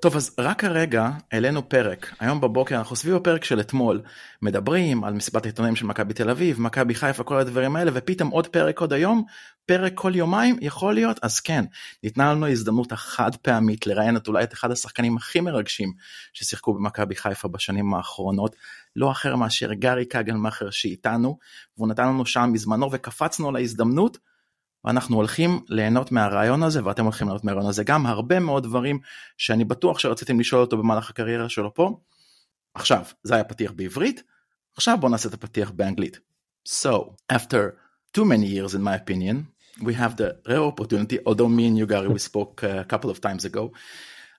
טוב, אז רק הרגע העלינו פרק, היום בבוקר אנחנו סביב הפרק של אתמול, מדברים על מסיבת העיתונאים של מכבי תל אביב, מכבי חיפה, כל הדברים האלה, ופתאום עוד פרק עוד היום, פרק כל יומיים, יכול להיות? אז כן, ניתנה לנו הזדמנות החד פעמית לראיין את אולי את אחד השחקנים הכי מרגשים ששיחקו במכבי חיפה בשנים האחרונות, לא אחר מאשר גארי קגלמאכר שאיתנו, והוא נתן לנו שם מזמנו וקפצנו על ההזדמנות. ואנחנו הולכים ליהנות מהרעיון הזה ואתם הולכים ליהנות מהרעיון הזה גם הרבה מאוד דברים שאני בטוח שרציתם לשאול אותו במהלך הקריירה שלו פה. עכשיו זה היה פתיח בעברית עכשיו בוא נעשה את הפתיח באנגלית. So after too many years in my opinion we have the rare opportunity although me and you Gary we spoke a couple of times ago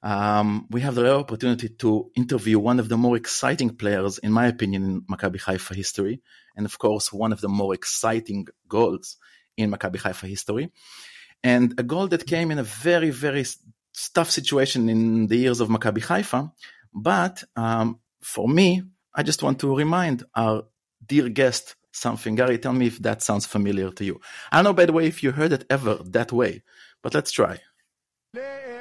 um, we have the rare opportunity to interview one of the more exciting players in my opinion in Maccabi Haifa history and of course one of the more exciting goals in Maccabi Haifa history. And a goal that came in a very, very tough situation in the years of Maccabi Haifa. But um, for me, I just want to remind our dear guest something. Gary, tell me if that sounds familiar to you. I don't know, by the way, if you heard it ever that way, but let's try.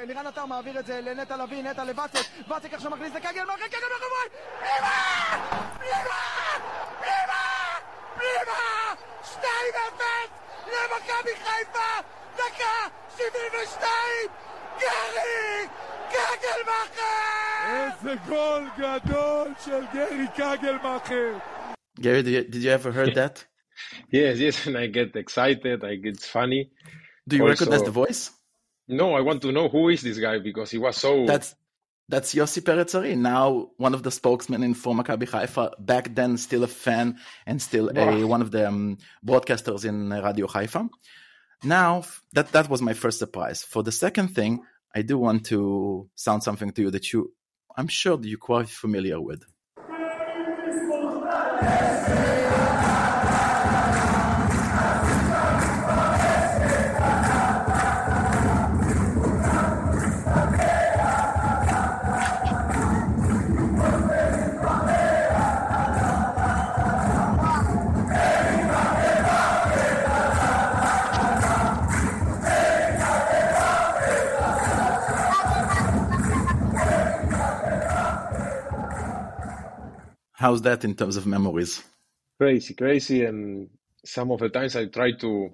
לירן עטר מעביר את זה לנטע לביא, נטע לבצק, בצק עכשיו מכניס לקגל, מאחורי קגל מאחורי, פנימה! פנימה! פנימה! פנימה! שתיים אפס! למכבי חיפה! דקה 72! גרי! קגלמאכר! איזה גול גדול של גרי קגלמאכר! Gary, did you, did you ever heard that? yes, yes, and I get excited. I get funny. Do you also, recognize the voice? No, I want to know who is this guy because he was so. That's that's Yossi Peretzari, now one of the spokesmen in for Maccabi Haifa. Back then, still a fan and still a, one of the um, broadcasters in Radio Haifa. Now, that that was my first surprise. For the second thing, I do want to sound something to you that you, I'm sure that you're quite familiar with. How's that in terms of memories? Crazy, crazy, and some of the times I try to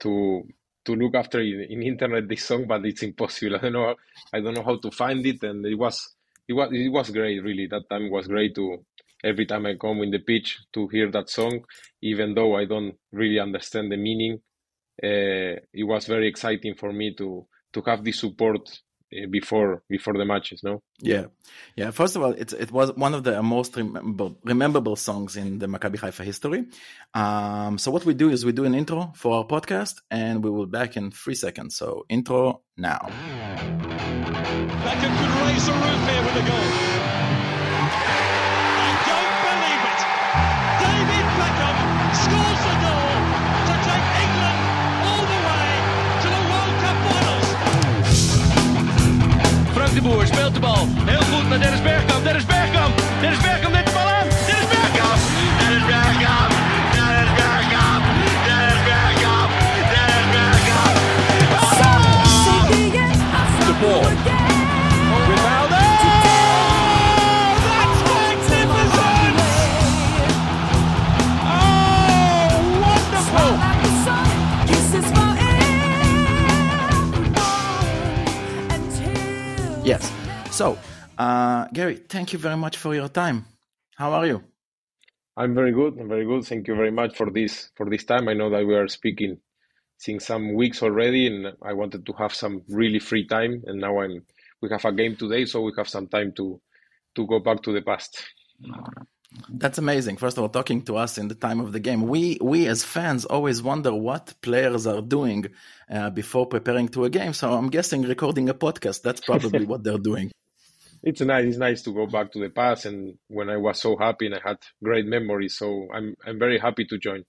to to look after in, in internet this song, but it's impossible. I don't know. I don't know how to find it, and it was it was it was great. Really, that time was great to every time I come in the pitch to hear that song, even though I don't really understand the meaning. Uh, it was very exciting for me to to have this support before before the matches no? Yeah. Yeah first of all it, it was one of the most rememberable, rememberable songs in the maccabi haifa history. Um, so what we do is we do an intro for our podcast and we will back in three seconds. So intro now. Beckham could raise the roof here with the goal de Boer speelt de bal. Heel goed naar Dennis Bergkamp. Dennis Bergkamp. Dennis Bergkamp thank you very much for your time. How are you? I'm very good. I'm very good. Thank you very much for this for this time. I know that we are speaking since some weeks already, and I wanted to have some really free time. And now I'm we have a game today, so we have some time to to go back to the past. That's amazing. First of all, talking to us in the time of the game, we we as fans always wonder what players are doing uh, before preparing to a game. So I'm guessing recording a podcast. That's probably what they're doing. It's nice. It's nice to go back to the past and when I was so happy and I had great memories. So I'm I'm very happy to join.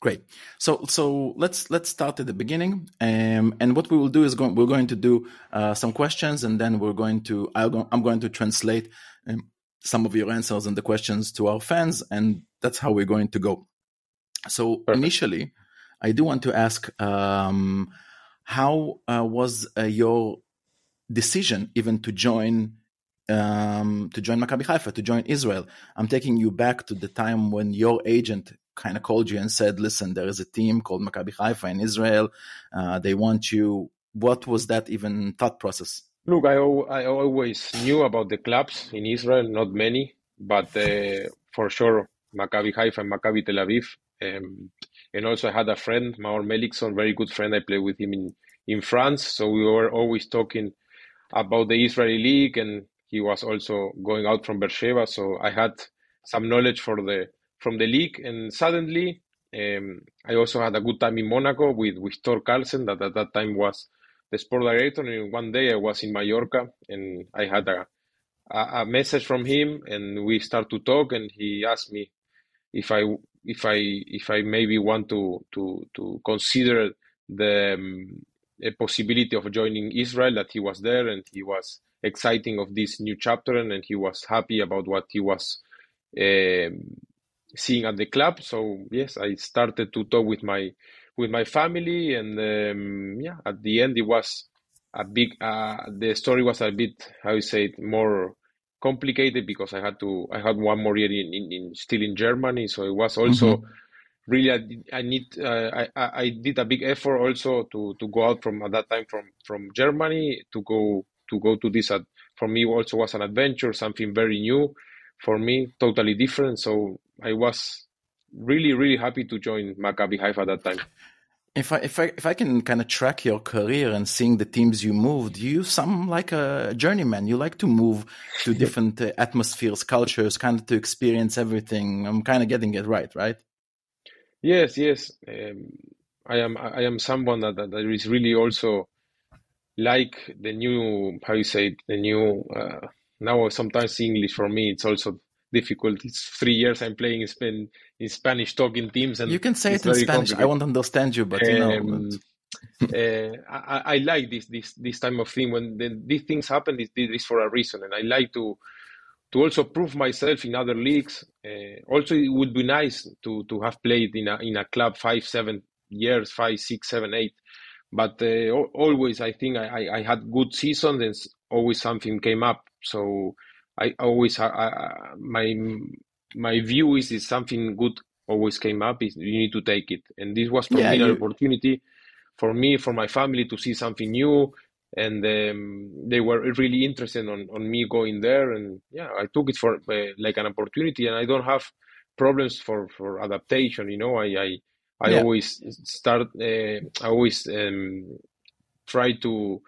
Great. So so let's let's start at the beginning. Um, and what we will do is go, we're going to do uh, some questions and then we're going to i am going to translate. Um, some of your answers and the questions to our fans, and that's how we're going to go. So Perfect. initially, I do want to ask, um, how uh, was uh, your decision even to join um, to join Maccabi Haifa, to join Israel. I'm taking you back to the time when your agent kind of called you and said, "Listen, there is a team called Maccabi Haifa in Israel. Uh, they want you." What was that even thought process? Look, I, I always knew about the clubs in Israel, not many, but uh, for sure, Maccabi Haifa and Maccabi Tel Aviv. Um, and also, I had a friend, Maor Melikson, very good friend. I played with him in, in France. So we were always talking about the Israeli league, and he was also going out from Beersheba. So I had some knowledge for the from the league. And suddenly, um, I also had a good time in Monaco with, with Tor Karlsen, that at that time was the sport director. And one day I was in Mallorca and I had a, a, message from him, and we start to talk. And he asked me if I if I if I maybe want to to to consider the um, a possibility of joining Israel. That he was there and he was exciting of this new chapter and, and he was happy about what he was um, seeing at the club. So yes, I started to talk with my with my family, and um, yeah, at the end it was a big. Uh, the story was a bit how you say it more complicated because I had to I had one more year in, in, in still in Germany, so it was also. Mm-hmm. Really, I, I need. Uh, I I did a big effort also to, to go out from at that time from, from Germany to go to go to this. At, for me, also was an adventure, something very new for me, totally different. So I was really, really happy to join Maccabi Haifa at that time. If I if I if I can kind of track your career and seeing the teams you moved, you some like a journeyman. You like to move to different uh, atmospheres, cultures, kind of to experience everything. I'm kind of getting it right, right? Yes, yes. Um, I am I am someone that, that, that is really also like the new how you say it, the new uh, now sometimes English for me it's also difficult. It's three years I'm playing in, Spain, in Spanish talking teams, and you can say it in Spanish. I won't understand you, but you know. Um, uh, I, I, like this this this time of thing when the, these things happen. This, this is for a reason, and I like to to also prove myself in other leagues. Uh, also, it would be nice to to have played in a in a club five, seven years, five, six, seven, eight. But uh, always, I think I, I had good seasons, and always something came up. So I always I, my my view is if something good always came up, is you need to take it, and this was for yeah, me you... an opportunity for me for my family to see something new and um, they were really interested on, on me going there. And yeah i took it for uh, like an opportunity. And i don't have problems for for adaptation you know. I i, I yeah. always start uh, i always um, try to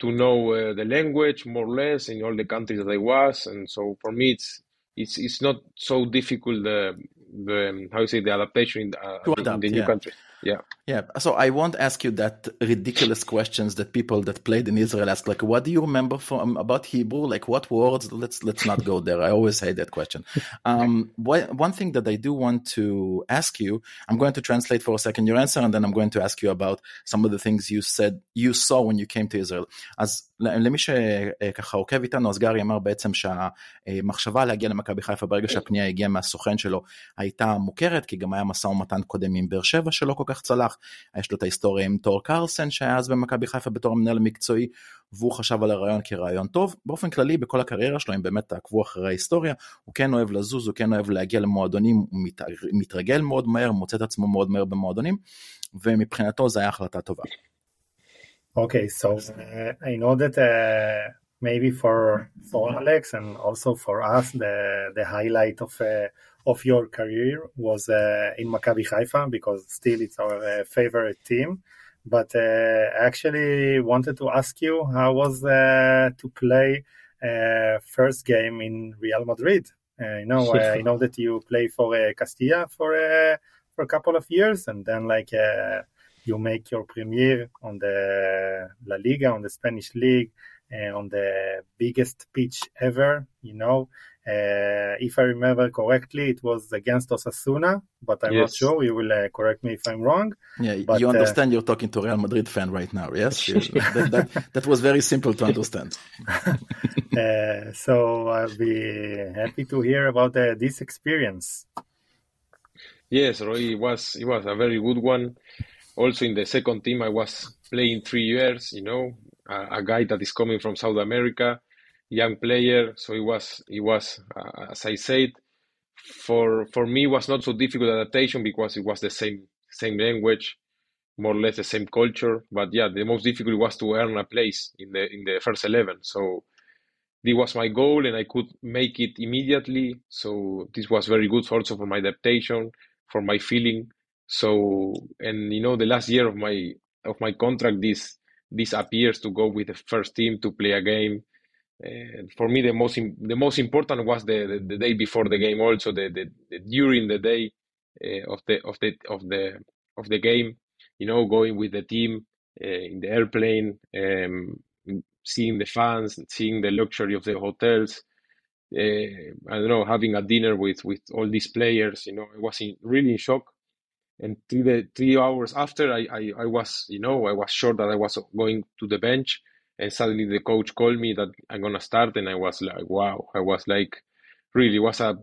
to know uh, the language more or less in all the countries that i was. And so for me it's it's it's not so difficult the the how you say the adaptation in the, uh, adapt, in the new yeah. country yeah. Yeah. So I won't ask you that ridiculous questions that people that played in Israel ask, like, what do you remember from about Hebrew? Like what words? Let's let's not go there. I always hate that question. Um, one thing that I do want to ask you, I'm going to translate for a second your answer, and then I'm going to ask you about some of the things you said you saw when you came to Israel. אז למי שככה עוקב איתנו, אז גרי אמר בעצם שהמחשבה להגיע למכבי חיפה ברגע שהפנייה הגיעה מהסוכן שלו הייתה מוכרת, כי גם היה משא ומתן קודם עם באר שבע שלא כל כך צלח, יש לו את ההיסטוריה עם תור קרסן שהיה אז במכבי חיפה בתור המנהל המקצועי, והוא חשב על הרעיון כרעיון טוב. באופן כללי בכל הקריירה שלו, אם באמת תעקבו אחרי ההיסטוריה, הוא כן אוהב לזוז, הוא כן אוהב להגיע למועדונים, הוא מתרגל מאוד מהר, מוצא את עצמו מאוד מהר במועדונים, ומבחינתו זו הייתה החלטה טובה. Okay, so uh, I know that uh, maybe for for Alex and also for us, the the highlight of uh, of your career was uh, in Maccabi Haifa because still it's our uh, favorite team. But uh, I actually wanted to ask you how was to play first game in Real Madrid. you know, I know that you play for Castilla for for a couple of years, and then like you make your premiere on the La Liga, on the Spanish league, uh, on the biggest pitch ever. You know, uh, if I remember correctly, it was against Osasuna, but I'm yes. not sure. You will uh, correct me if I'm wrong. Yeah, but, you uh, understand you're talking to Real Madrid fan right now, yes? that, that, that, was very simple to understand. Uh, so I'll be happy to hear about uh, this experience. Yes, Roy, it was it was a very good one also in the second team, I was playing three years, you know, a, a guy that is coming from South America, young player. So it was it was uh, as I said, for for me was not so difficult adaptation because it was the same same language, more or less the same culture. But yeah, the most difficult was to earn a place in the in the first eleven. So this was my goal, and I could make it immediately. So this was very good also for my adaptation, for my feeling. So and you know the last year of my of my contract, this this appears to go with the first team to play a game. Uh, for me, the most the most important was the, the, the, day before the game. Also, the, the, the during the day uh, of the of the of the of the game, you know, going with the team uh, in the airplane, um, seeing the fans, seeing the luxury of the hotels. I don't know, having a dinner with with all these players. You know, I was in, really in shock and three, three hours after I, I, I was you know i was sure that i was going to the bench and suddenly the coach called me that i'm gonna start and i was like wow i was like really it was a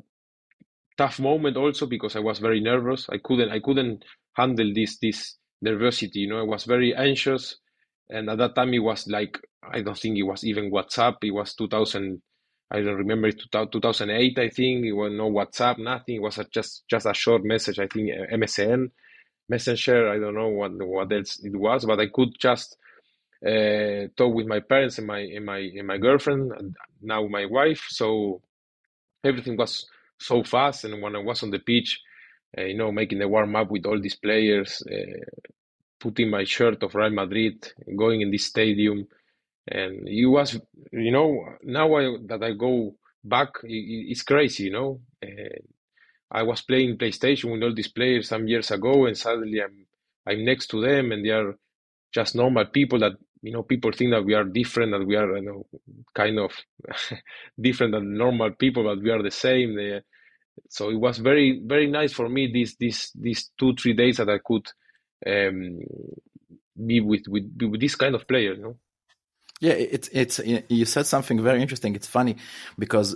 tough moment also because i was very nervous i couldn't i couldn't handle this this nervosity you know i was very anxious and at that time it was like i don't think it was even whatsapp it was 2000 I don't remember 2008. I think it was no WhatsApp, nothing. It was a, just just a short message. I think MSN, Messenger. I don't know what what else it was, but I could just uh, talk with my parents and my and my and my girlfriend, now my wife. So everything was so fast. And when I was on the pitch, uh, you know, making the warm up with all these players, uh, putting my shirt of Real Madrid, going in this stadium and it was you know now I, that I go back it, it's crazy you know and I was playing PlayStation with all these players some years ago and suddenly I'm I'm next to them and they are just normal people that you know people think that we are different that we are you know kind of different than normal people but we are the same. They, so it was very very nice for me these these these two three days that I could um, be with with, with this kind of players you know yeah, it's it's you said something very interesting. It's funny because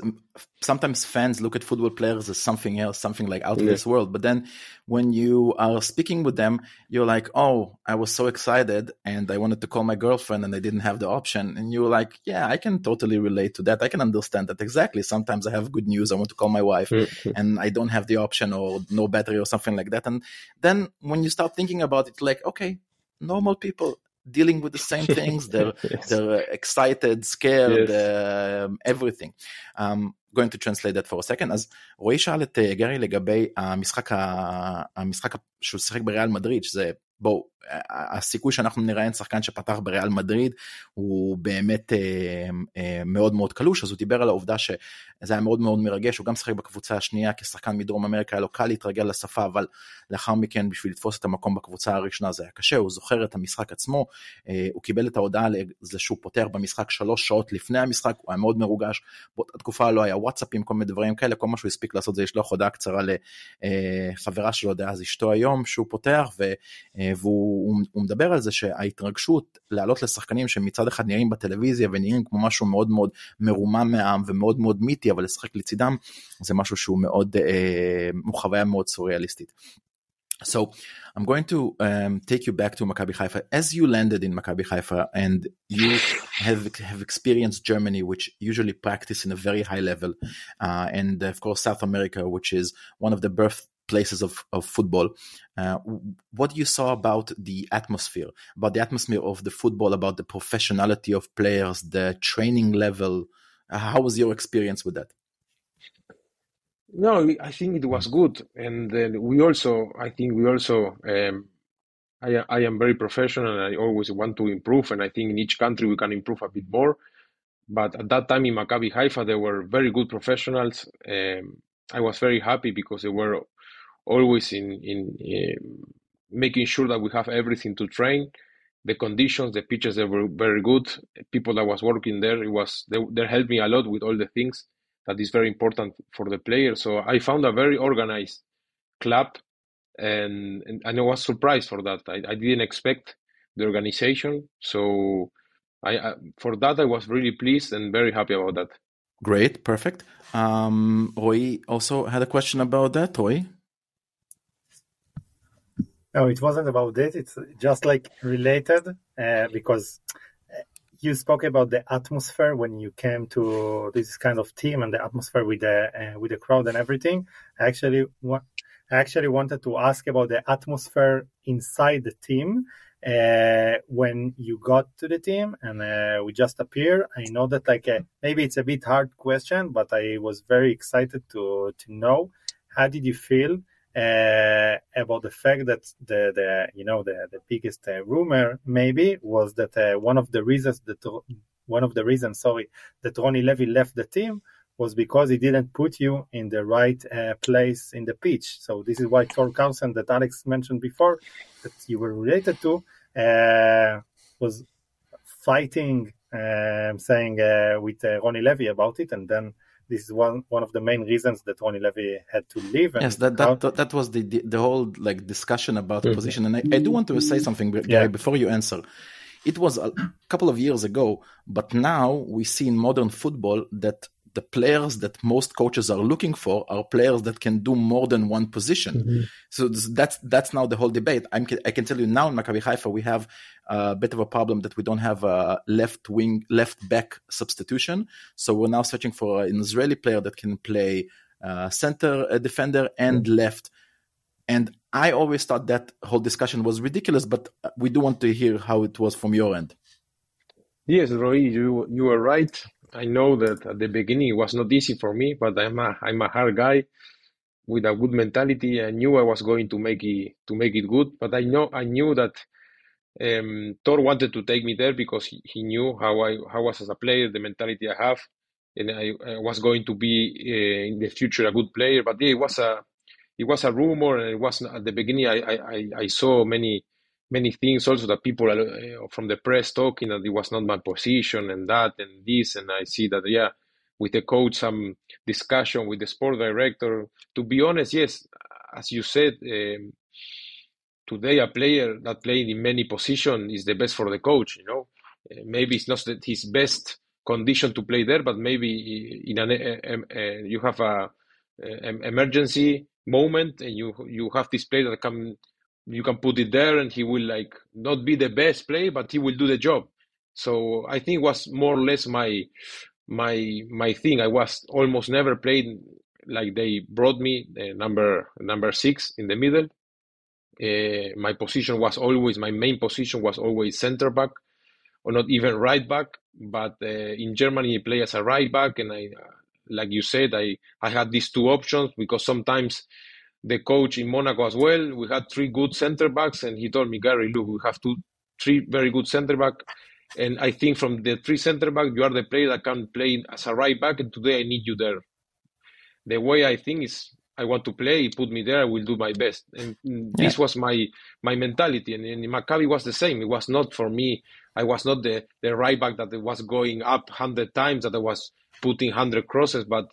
sometimes fans look at football players as something else, something like out of this world. But then when you are speaking with them, you're like, "Oh, I was so excited and I wanted to call my girlfriend and I didn't have the option." And you're like, "Yeah, I can totally relate to that. I can understand that exactly. Sometimes I have good news. I want to call my wife hmm. and I don't have the option or no battery or something like that." And then when you start thinking about it, like, okay, normal people dealing with the same things. They're yes. they're excited, scared, yes. um, everything. Um, going to translate that for a second. אז רועי שאל את גרי לגבי המשחק, המשחק שהוא שיחק בריאל מדריד, שזה בואו, הסיכוי שאנחנו נראיין שחקן שפתח בריאל מדריד הוא באמת אה, אה, מאוד מאוד קלוש, אז הוא דיבר על העובדה שזה היה מאוד מאוד מרגש, הוא גם שיחק בקבוצה השנייה כשחקן מדרום אמריקה, היה לו קל להתרגל לשפה, אבל לאחר מכן בשביל לתפוס את המקום בקבוצה הראשונה זה היה קשה, הוא זוכר את המשחק עצמו, אה, הוא קיבל את ההודעה לזה שהוא פותח במשחק שלוש שעות לפני המשחק, הוא היה מאוד מרוגש, באותה תקופה לא היה וואטסאפים, כל מיני דברים כאלה, כל מה שהוא הספיק לעשות זה לשלוח הודעה קצרה לחברה שלו, דאז אשתו היום, שהוא פותח, ו, והוא הוא מדבר על זה שההתרגשות לעלות לשחקנים שמצד אחד נראים בטלוויזיה ונראים כמו משהו מאוד מאוד מרומם מהעם ומאוד מאוד מיתי, אבל לשחק לצידם זה משהו שהוא מאוד, אה, הוא חוויה מאוד סוריאליסטית. So I'm going to um, take you back to Maccabi Haifa. As you landed in Maccabi Haifa and you have, have experienced Germany, which usually practice in a very high level, uh, and of course South America, which is one of the birth places of, of football. Uh, what you saw about the atmosphere, about the atmosphere of the football, about the professionality of players, the training level. how was your experience with that? No, I think it was good, and uh, we also, I think we also, um, I, I am very professional. and I always want to improve, and I think in each country we can improve a bit more. But at that time in Maccabi Haifa, there were very good professionals. Um, I was very happy because they were always in in uh, making sure that we have everything to train. The conditions, the pitches, they were very good. People that was working there, it was they, they helped me a lot with all the things that is very important for the players. So I found a very organized club, and and, and I was surprised for that. I, I didn't expect the organization, so I, I for that I was really pleased and very happy about that. Great, perfect. Um, Roy also had a question about that. Roy. No, it wasn't about that. It's just like related uh, because you spoke about the atmosphere when you came to this kind of team and the atmosphere with the uh, with the crowd and everything. I actually, wa- I actually wanted to ask about the atmosphere inside the team uh, when you got to the team and uh, we just appear. I know that like uh, maybe it's a bit hard question, but I was very excited to to know how did you feel uh, about the fact that the, the you know the the biggest uh, rumor maybe was that uh, one of the reasons that one of the reasons sorry that Ronnie Levy left the team was because he didn't put you in the right uh, place in the pitch. So this is why Tor Karlsen that Alex mentioned before that you were related to uh, was fighting um, saying uh, with Ronnie Levy about it and then this is one one of the main reasons that Ronnie Levy had to leave. Yes, that that, that, that was the, the, the whole like discussion about the Mhm. position, and I, I do want to say something, Gary, Yeah. before you answer. It was a couple of years ago, but now we see in modern football that the players that most coaches are looking for are players that can do more than one position. So that's that's now the whole debate. I'm, I can tell you now in Maccabi Haifa we have a bit of a problem that we don't have a left wing, left back substitution. So we're now searching for an Israeli player that can play uh, center uh, defender and left. And I always thought that whole discussion was ridiculous, but we do want to hear how it was from your end. Yes, Roy, you you were right. I know that at the beginning it was not easy for me, but I'm a I'm a hard guy with a good mentality. I knew I was going to make it to make it good, but I know I knew that um, Tor wanted to take me there because he, he knew how I how I was as a player, the mentality I have, and I, I was going to be uh, in the future a good player. But yeah, it was a it was a rumor, and it was at the beginning. I I, I- I saw many many things also that people uh, from the press talking that it was not my position and that and this, and I see that yeah, with the coach some discussion with the sport director. To be honest, yes, as you said. Um, today a player that played in many positions is the best for the coach you know Uh, maybe it's not that his best condition to play there but maybe in an uh, you have a, emergency moment and you you have this player that can you can put it there and he will like not be the best player but he will do the job. So i think was more or less my my my thing. I was almost never played like they brought me uh, number number six in the middle. Uh, my position was always my main position was always center back or not even right back but uh, in germany I play as a right back and i like you said i i had these two options because sometimes the coach in monaco as well we had three good center backs and he told me gary look we have two three very good center back and i think from the three center back you are the player that can play as a right back and today i need you there the way I think is I want to play, put me there, I will do my best. And mm, this was my my mentality. And, and in Maccabi was the same. It was not for me. I was not the, the right back that was going up hundred times, that I was putting hundred crosses, but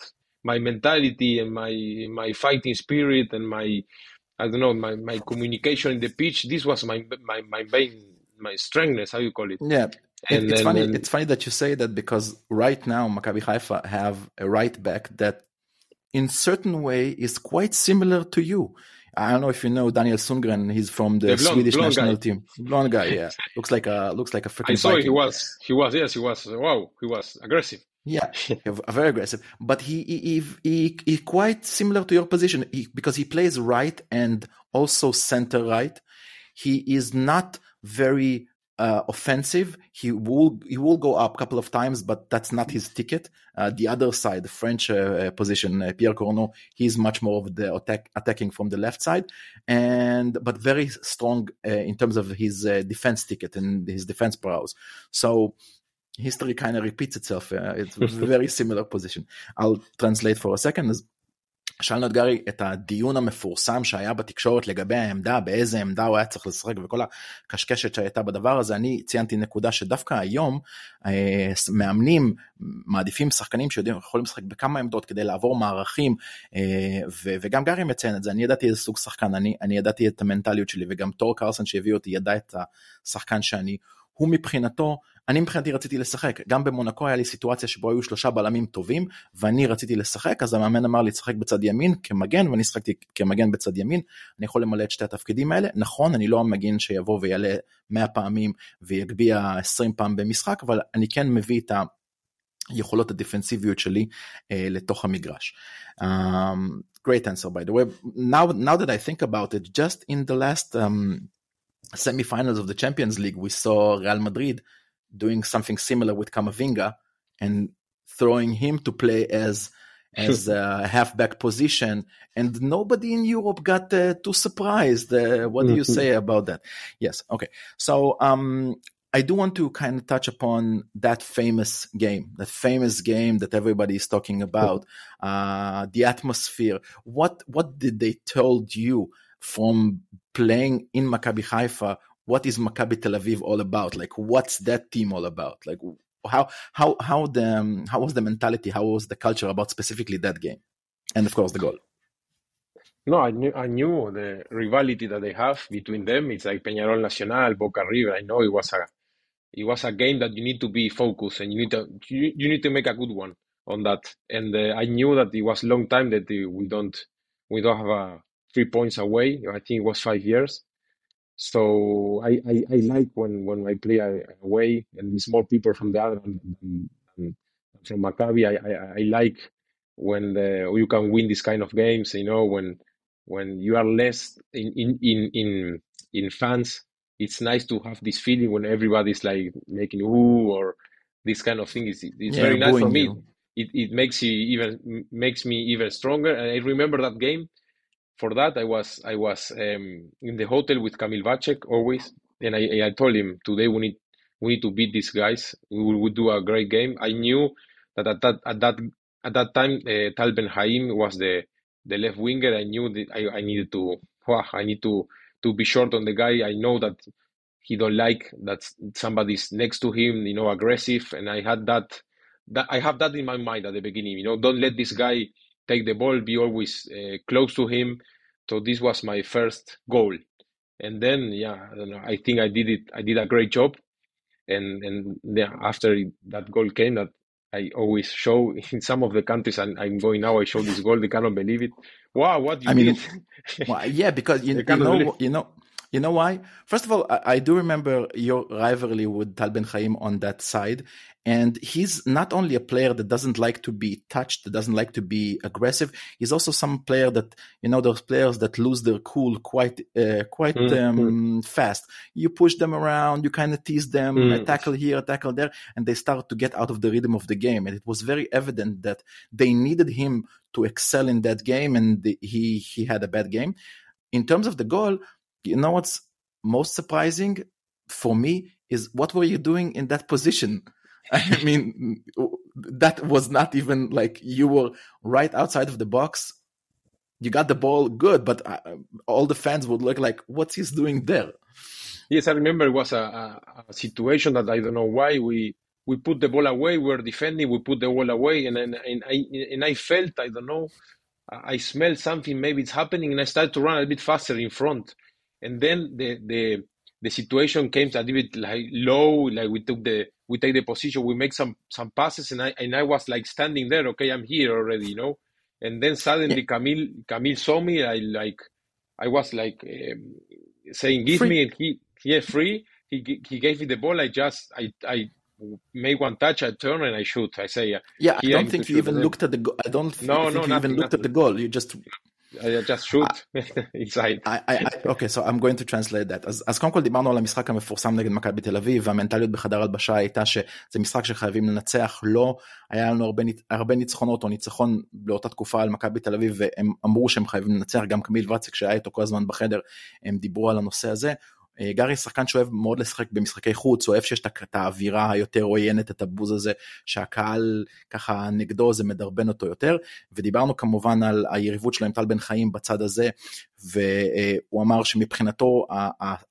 my mentality and my my fighting spirit and my I don't know my, my communication in the pitch. This was my my my main my strengthness. How you call it? Yeah. And it's then- funny. and- It's funny that you say that because right now Maccabi Haifa have a right back that, in certain way, is quite similar to you. I don't know if you know Daniel Sundgren. He's from the, The blonde- Swedish blonde national guy. team. Blonde guy, yeah. looks like a looks like a freaking. I saw he was he was yes he was wow he was aggressive. Yeah, very aggressive. But he he he, he, quite similar to your position he, because he plays right and also center right. He is not very uh, offensive. He will he will go up a couple of times, but that's not his ticket. Uh, the other side, the French uh, position, uh, Pierre Cornud, he's much more of the attack, attacking from the left side, and but very strong uh, in terms of his uh, defense ticket and his defense prowess. So history kind of repeats itself. Uh, it's very similar position. I'll translate for a second. אז שאלנו את גרי את הדיון המפורסם שהיה בתקשורת לגבי העמדה, באיזה עמדה הוא היה צריך לשחק וכל הקשקשת שהייתה בדבר הזה, אני ציינתי נקודה שדווקא היום אה, מאמנים מעדיפים שחקנים שיודעים יכולים לשחק בכמה עמדות כדי לעבור מערכים אה, ו- וגם גרי מציין את זה, אני ידעתי איזה סוג שחקן, אני, אני ידעתי את המנטליות שלי וגם תור קרסון שהביא אותי ידע את השחקן שאני, הוא מבחינתו, אני מבחינתי רציתי לשחק, גם במונקו היה לי סיטואציה שבו היו שלושה בלמים טובים, ואני רציתי לשחק, אז המאמן אמר לי לשחק בצד ימין כמגן, ואני שחקתי כמגן בצד ימין, אני יכול למלא את שתי התפקידים האלה, נכון, אני לא המגן שיבוא ויעלה 100 פעמים ויגביה 20 פעם במשחק, אבל אני כן מביא את. היכולות הדיפנסיביות שלי uh, לתוך המגרש. Um, great answer by the way. Now, now that I think about it, just in the last um, semifinals of the Champions League, we saw Real Madrid doing something similar with Camavinga and throwing him to play as as a halfback position, and nobody in Europe got uh, too surprised. Uh, what do you say about that? Yes, okay. So um, I do want to kind of touch upon that famous game, that famous game that everybody is talking about, uh, the atmosphere. What what did they told you from playing in Maccabi Haifa? What is Maccabi Tel Aviv all about? Like, what's that team all about? Like, how how how the um, how was the mentality? How was the culture about specifically that game? And of course, the goal. No, I knew I knew the rivalry that they have between them. It's like Peñarol Nacional, Boca River. I know it was a it was a game that you need to be focused and you need to you, you need to make a good one on that. And uh, I knew that it was long time that we don't we don't have a three points away. I think it was five years. So I, I, I like when, when I play away and it's more people from the other from Maccabi. I, I, I like when the, you can win this kind of games. You know when when you are less in in in in, in fans. It's nice to have this feeling when everybody's like making ooh or this kind of thing. It's, it's Yeah, very nice for me. It, it makes you even makes me even stronger. And I remember that game for that I was I was um, in the hotel with Kamil Vacek always, and I, I told him today we need we need to beat these guys. We will we do a great game. I knew that at that at that at that time uh, Tal Ben Haim was the the left winger. I knew that I, I needed to wow, I need to to be short on the guy. I know that he don't like that somebody's next to him, you know, aggressive, and I had that that I have that in my mind at the beginning. You know, don't let this guy take the ball, be always uh, close to him. So this was my first goal, and then yeah, I don't know. I think I did it. I did a great job, and and yeah, after that goal came, that I always show in some of the countries and I'm going now. I show this goal. They cannot believe it. Wow, what you I mean! Well, yeah, because you, you know believe- you know you know why. First of all, I, I do remember your rivalry with Tal Ben Haim on that side, and he's not only a player that doesn't like to be touched, that doesn't like to be aggressive. He's also some player that you know those players that lose their cool quite uh, quite Mm, um, fast. You push them around, you kind of tease them, Mm. a tackle here, a tackle there, and they start to get out of the rhythm of the game. And it was very evident that they needed him to excel in that game, and he he had a bad game. In terms of the goal, you know what's most surprising for me is what were you doing in that position? I mean, that was not even like you were right outside of the box. You got the ball good, but uh, all the fans would look like, what's he's doing there? Yes, I remember it was a, a, situation that I don't know why we we put the ball away. We were defending. We put the ball away, and then and I and I felt I don't know. I I smelled something. Maybe it's happening, and I started to run a bit faster in front. And then the the the situation came a little bit like low. Like we took the we take the position. We make some some passes, and I and I was like standing there. Okay, I'm here already, you know. And then suddenly Kamil Kamil saw me. I like I was like um, saying, "Give Free. me," and he yeah free. He he gave me the ball. I just I I made one touch. I turn and I shoot. I say, uh, Yeah, I don't think you even looked at the. Go- I don't th- No, think no, you nothing, even looked at the goal. You just just shoot inside. I, I, I, אוקיי, so I'm going to translate that. אז, אז קודם כל דיברנו על המשחק המפורסם נגד מכבי תל אביב, והמנטליות בחדר הלבשה הייתה שזה משחק שחייבים לנצח. לא היה לנו הרבה, הרבה ניצחונות או ניצחון באותה תקופה על מכבי תל אביב, והם אמרו שהם חייבים לנצח. גם קמיל וצק שהיה איתו כל הזמן בחדר, הם דיברו על הנושא הזה. אה, גארי שחקן שאוהב מאוד לשחק במשחקי חוץ, אוהב שיש את האווירה היותר עוינת, את הבוז הזה, שהקהל ככה נגדו זה מדרבן אותו יותר. ודיברנו כמובן על היריבות שלו עם טל בן חיים בצד הזה, והוא אמר שמבחינתו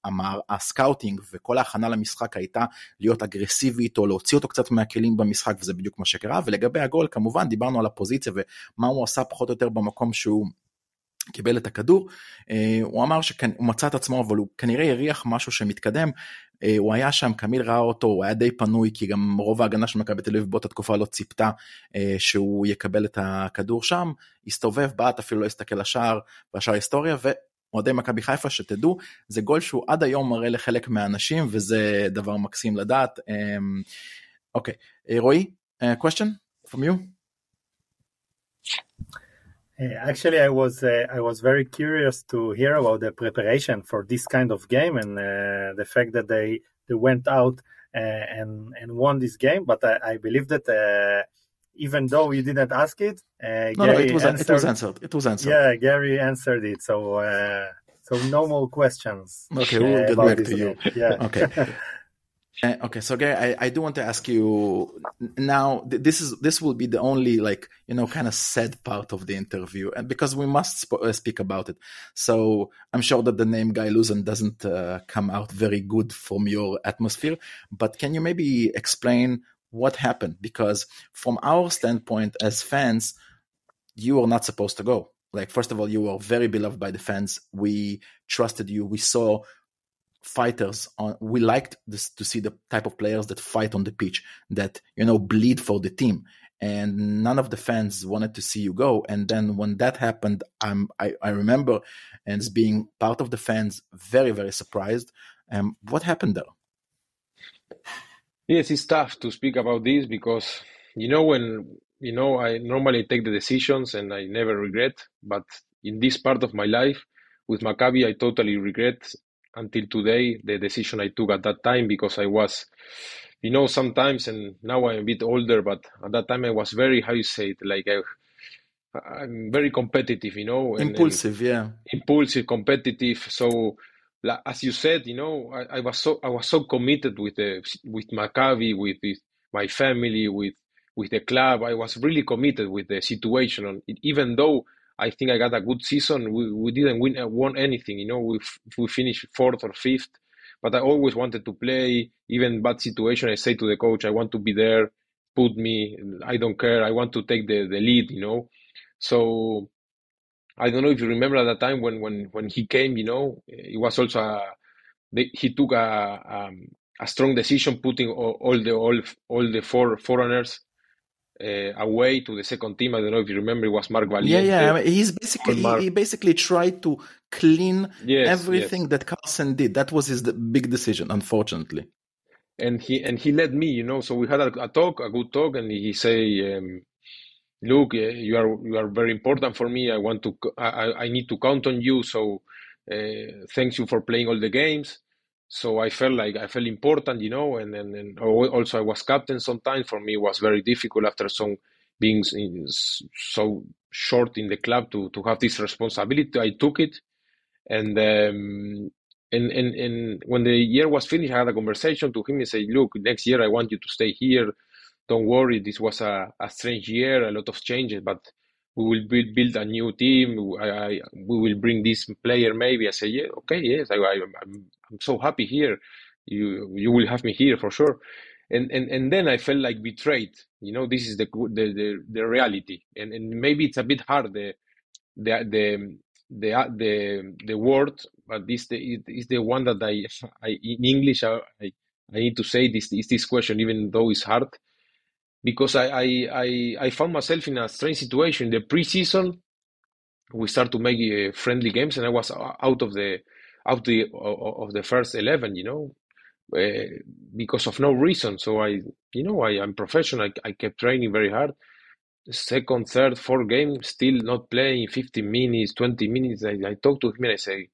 המער- הסקאוטינג וכל ההכנה למשחק הייתה להיות אגרסיבי איתו, להוציא אותו קצת מהכלים במשחק, וזה בדיוק מה שקרה. ולגבי הגול, כמובן דיברנו על הפוזיציה ומה הוא עשה פחות או יותר במקום שהוא קיבל את הכדור, אה, הוא אמר שהוא מצא את עצמו אבל הוא כנראה הריח משהו שמתקדם, אה, הוא היה שם, קמיל ראה אותו, הוא היה די פנוי כי גם רוב ההגנה של מכבי תל אביב באותה תקופה לא ציפתה אה, שהוא יקבל את הכדור שם, הסתובב, בעט, אפילו לא הסתכל לשער, והשאר היסטוריה, ואוהדי מכבי חיפה שתדעו, זה גול שהוא עד היום מראה לחלק מהאנשים וזה דבר מקסים לדעת. אוקיי, רועי, question from you? Uh, actually, I was uh, I was very curious to hear about the preparation for this kind of game and uh, the fact that they they went out uh, and and won this game. But I, I believe that uh, even though you didn't ask it, uh, no, Gary no, it was answered, it was answered. It was answered. Yeah, Gary answered it. So so no more questions. Okay, we'll get back to you. Yeah. Okay. Uh, okay, so Gary, I, I do want to ask you now. This is this will be the only like you know kind of sad part of the interview, and because we must sp- uh, speak about it, so I'm sure that the name Guy Luzon doesn't uh, come out very good from your atmosphere. But can you maybe explain what happened? Because from our standpoint as fans, you are not supposed to go. Like first of all, you were very beloved by the fans. We trusted you. We saw fighters on we liked this, to see the type of players that fight on the pitch that you know bleed for the team. And none of the fans wanted to see you go. And then when that happened i'm i, I remember and being part of the fans very very surprised. Um what happened there? Yes it's tough to speak about this because you know when you know i normally take the decisions and i never regret but in this part of my life with maccabi i totally regret until today the decision I took at that time because I was, you know, sometimes and now I'm a bit older, but at that time I was very how you say it like I, I'm very competitive, you know, and, impulsive, and yeah, impulsive, competitive. So as you said, you know, I, I, was so I was so committed with the with Maccabi, with, with my family, with with the club. I was really committed with the situation, and even though I think I got a good season. We, we didn't win uh, won anything, you know. We we finished fourth or fifth, but I always wanted to play. Even bad situation, I say to the coach, I want to be there. Put me. I don't care. I want to take the, the lead, you know. So I don't know if you remember at that time when when when he came, you know, it was also a, he took a, a, um, a strong decision, putting all, all the all all the four foreigners uh, away to the second team. I don't know if you remember, it was Marc Valiente. Yeah, yeah. I mean, he's basically he, he, basically tried to clean yes, everything yes. that Karlsen did. That was his big decision, unfortunately. And he and he led me, you know. So we had a, a talk, a good talk, and he say, um, "Look, uh, you are you are very important for me. I want to, I, I need to count on you. So uh, thanks you for playing all the games." So I felt like I felt important, you know, and, and, and also I was captain sometimes. For me, was very difficult after some being so short in the club to, to have this responsibility. I took it, and um, and, and and when the year was finished, I had a conversation to him and said, "Look, next year I want you to stay here. Don't worry. This was a, a strange year, a lot of changes, but." We will build, build a new team. I, I, we will bring this player maybe. I say, yeah, okay, yes, I, I, I'm, I'm so happy here. You you will have me here for sure. And and, and then I felt like betrayed. You know, this is the the the, the reality. And and maybe it's a bit hard the the the the uh, the, the word, but this the is the one that I, I in English I I need to say this is this question even though it's hard because I, I I I found myself in a strange situation. The preseason we start to make uh, friendly games and I was out of the out the of the first 11 you know uh, because of no reason. So i you know i am professional. I, I, kept training very hard. Second third fourth game still not playing 15 minutes 20 minutes. I, I talk to him and i say